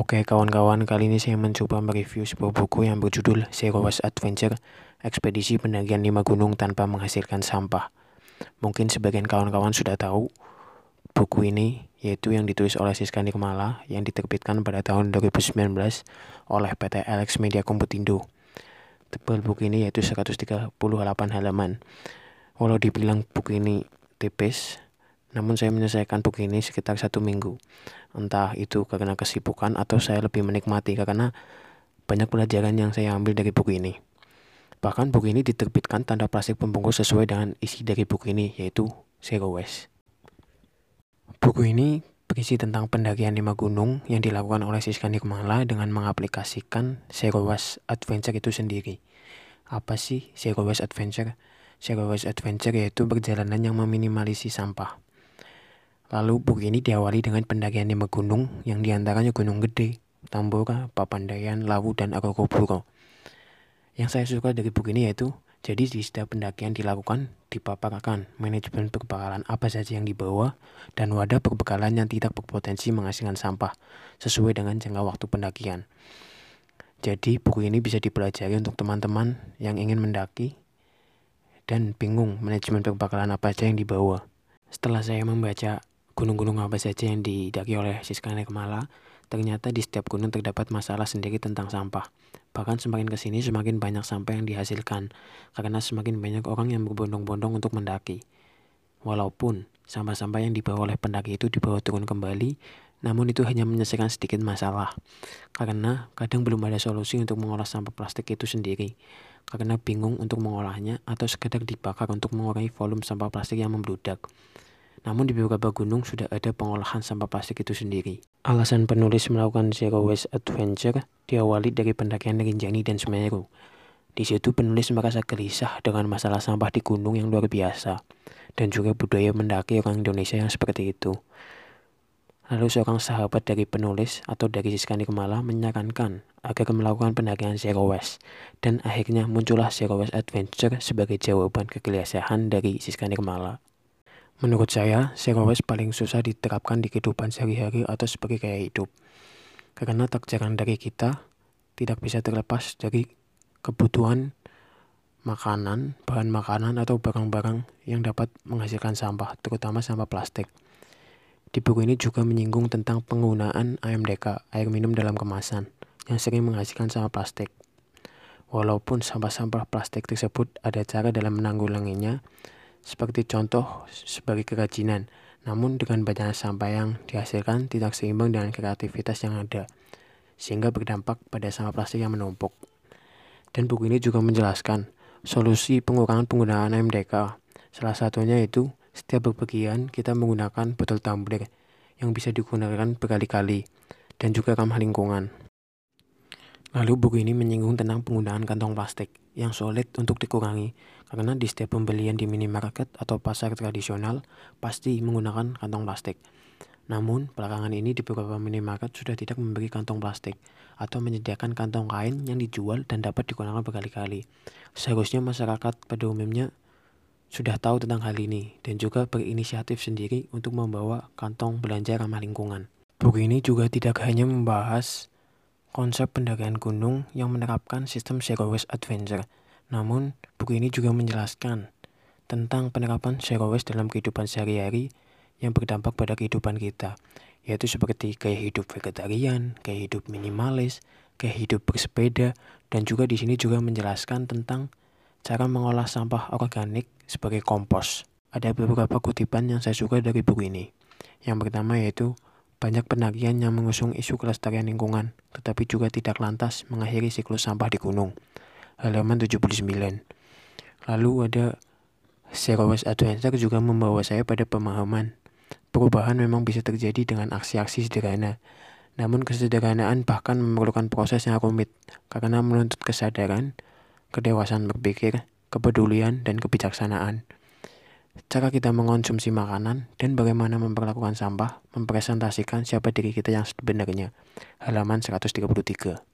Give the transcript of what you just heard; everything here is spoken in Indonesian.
Hai kawan-kawan, kali ini saya mencoba mereview sebuah buku yang berjudul Zero Waste Adventure Ekspedisi Pendakian Lima Gunung Tanpa Menghasilkan Sampah. Mungkin sebagian kawan-kawan sudah tahu buku ini, yaitu yang ditulis oleh Siska Nirmala yang diterbitkan pada tahun 2019 oleh PT Alex Media Komputindo. Tebal buku ini yaitu 138 halaman. Walau dibilang buku ini tipis, namun saya menyelesaikan buku ini sekitar satu minggu. Entah itu karena kesibukan atau saya lebih menikmati karena banyak pelajaran yang saya ambil dari buku ini. Bahkan buku ini diterbitkan tanda plastik pembungkus sesuai dengan isi dari buku ini yaitu Zero Waste. Buku ini berisi tentang pendakian lima gunung yang dilakukan oleh Siska Nirmala dengan mengaplikasikan Zero Waste Adventure itu sendiri. Apa sih Zero Waste Adventure? Zero Waste Adventure yaitu perjalanan yang meminimalisi sampah. Lalu buku ini diawali dengan pendakian lima gunung yang di antaranya Gunung Gede, Tambora, Papandayan, Lawu, dan Argopuro. Yang saya suka dari buku ini yaitu jadi di setiap pendakian dilakukan dipaparkan manajemen perbekalan apa saja yang dibawa dan wadah perbekalan yang tidak berpotensi menghasilkan sampah sesuai dengan jangka waktu pendakian. Jadi buku ini bisa dipelajari untuk teman-teman yang ingin mendaki dan bingung manajemen perbekalan apa saja yang dibawa. Setelah saya membaca gunung-gunung apa saja yang didaki oleh Siska Kemala, ternyata di setiap gunung terdapat masalah sendiri tentang sampah. Bahkan semakin ke sini semakin banyak sampah yang dihasilkan, karena semakin banyak orang yang berbondong-bondong untuk mendaki. Walaupun sampah-sampah yang dibawa oleh pendaki itu dibawa turun kembali, namun itu hanya menyelesaikan sedikit masalah, karena kadang belum ada solusi untuk mengolah sampah plastik itu sendiri, karena bingung untuk mengolahnya atau sekedar dibakar untuk mengurangi volume sampah plastik yang membludak. Namun di beberapa gunung sudah ada pengolahan sampah plastik itu sendiri. Alasan penulis melakukan Zero Waste Adventure diawali dari pendakian Rinjani dan Semeru. Di situ penulis merasa gelisah dengan masalah sampah di gunung yang luar biasa, dan juga budaya mendaki orang Indonesia yang seperti itu. Lalu seorang sahabat dari penulis atau dari Siskani Kemala menyarankan agar melakukan pendakian Zero Waste, dan akhirnya muncullah Zero Waste Adventure sebagai jawaban kegelisahan dari Siskani Kemala. Menurut saya, zero waste paling susah diterapkan di kehidupan sehari-hari atau sebagai gaya hidup. Karena tak jarang dari kita tidak bisa terlepas dari kebutuhan makanan, bahan makanan atau barang-barang yang dapat menghasilkan sampah, terutama sampah plastik. Di buku ini juga menyinggung tentang penggunaan AMDK, air minum dalam kemasan, yang sering menghasilkan sampah plastik. Walaupun sampah-sampah plastik tersebut ada cara dalam menanggulanginya, seperti contoh sebagai kerajinan, namun dengan banyak sampah yang dihasilkan tidak seimbang dengan kreativitas yang ada, sehingga berdampak pada sampah plastik yang menumpuk. Dan buku ini juga menjelaskan solusi pengurangan penggunaan MDK. Salah satunya itu setiap bepergian kita menggunakan botol tumbler yang bisa digunakan berkali-kali dan juga ramah lingkungan. Lalu buku ini menyinggung tentang penggunaan kantong plastik yang sulit untuk dikurangi karena di setiap pembelian di minimarket atau pasar tradisional pasti menggunakan kantong plastik. Namun, belakangan ini di beberapa minimarket sudah tidak memberi kantong plastik atau menyediakan kantong kain yang dijual dan dapat digunakan berkali-kali. Seharusnya masyarakat pada umumnya sudah tahu tentang hal ini dan juga berinisiatif sendiri untuk membawa kantong belanja ramah lingkungan. Buku ini juga tidak hanya membahas konsep pendakian gunung yang menerapkan sistem zero waste adventure. Namun, buku ini juga menjelaskan tentang penerapan zero waste dalam kehidupan sehari-hari yang berdampak pada kehidupan kita, yaitu seperti gaya hidup vegetarian, gaya hidup minimalis, gaya hidup bersepeda, dan juga di sini juga menjelaskan tentang cara mengolah sampah organik sebagai kompos. Ada beberapa kutipan yang saya suka dari buku ini. Yang pertama yaitu banyak pendakian yang mengusung isu kelestarian lingkungan, tetapi juga tidak lantas mengakhiri siklus sampah di gunung. Halaman 79. Lalu ada Zero Waste Adventure juga membawa saya pada pemahaman perubahan memang bisa terjadi dengan aksi-aksi sederhana. Namun kesederhanaan bahkan memerlukan proses yang rumit karena menuntut kesadaran, kedewasaan berpikir, kepedulian, dan kebijaksanaan cara kita mengonsumsi makanan, dan bagaimana memperlakukan sampah mempresentasikan siapa diri kita yang sebenarnya. Halaman 133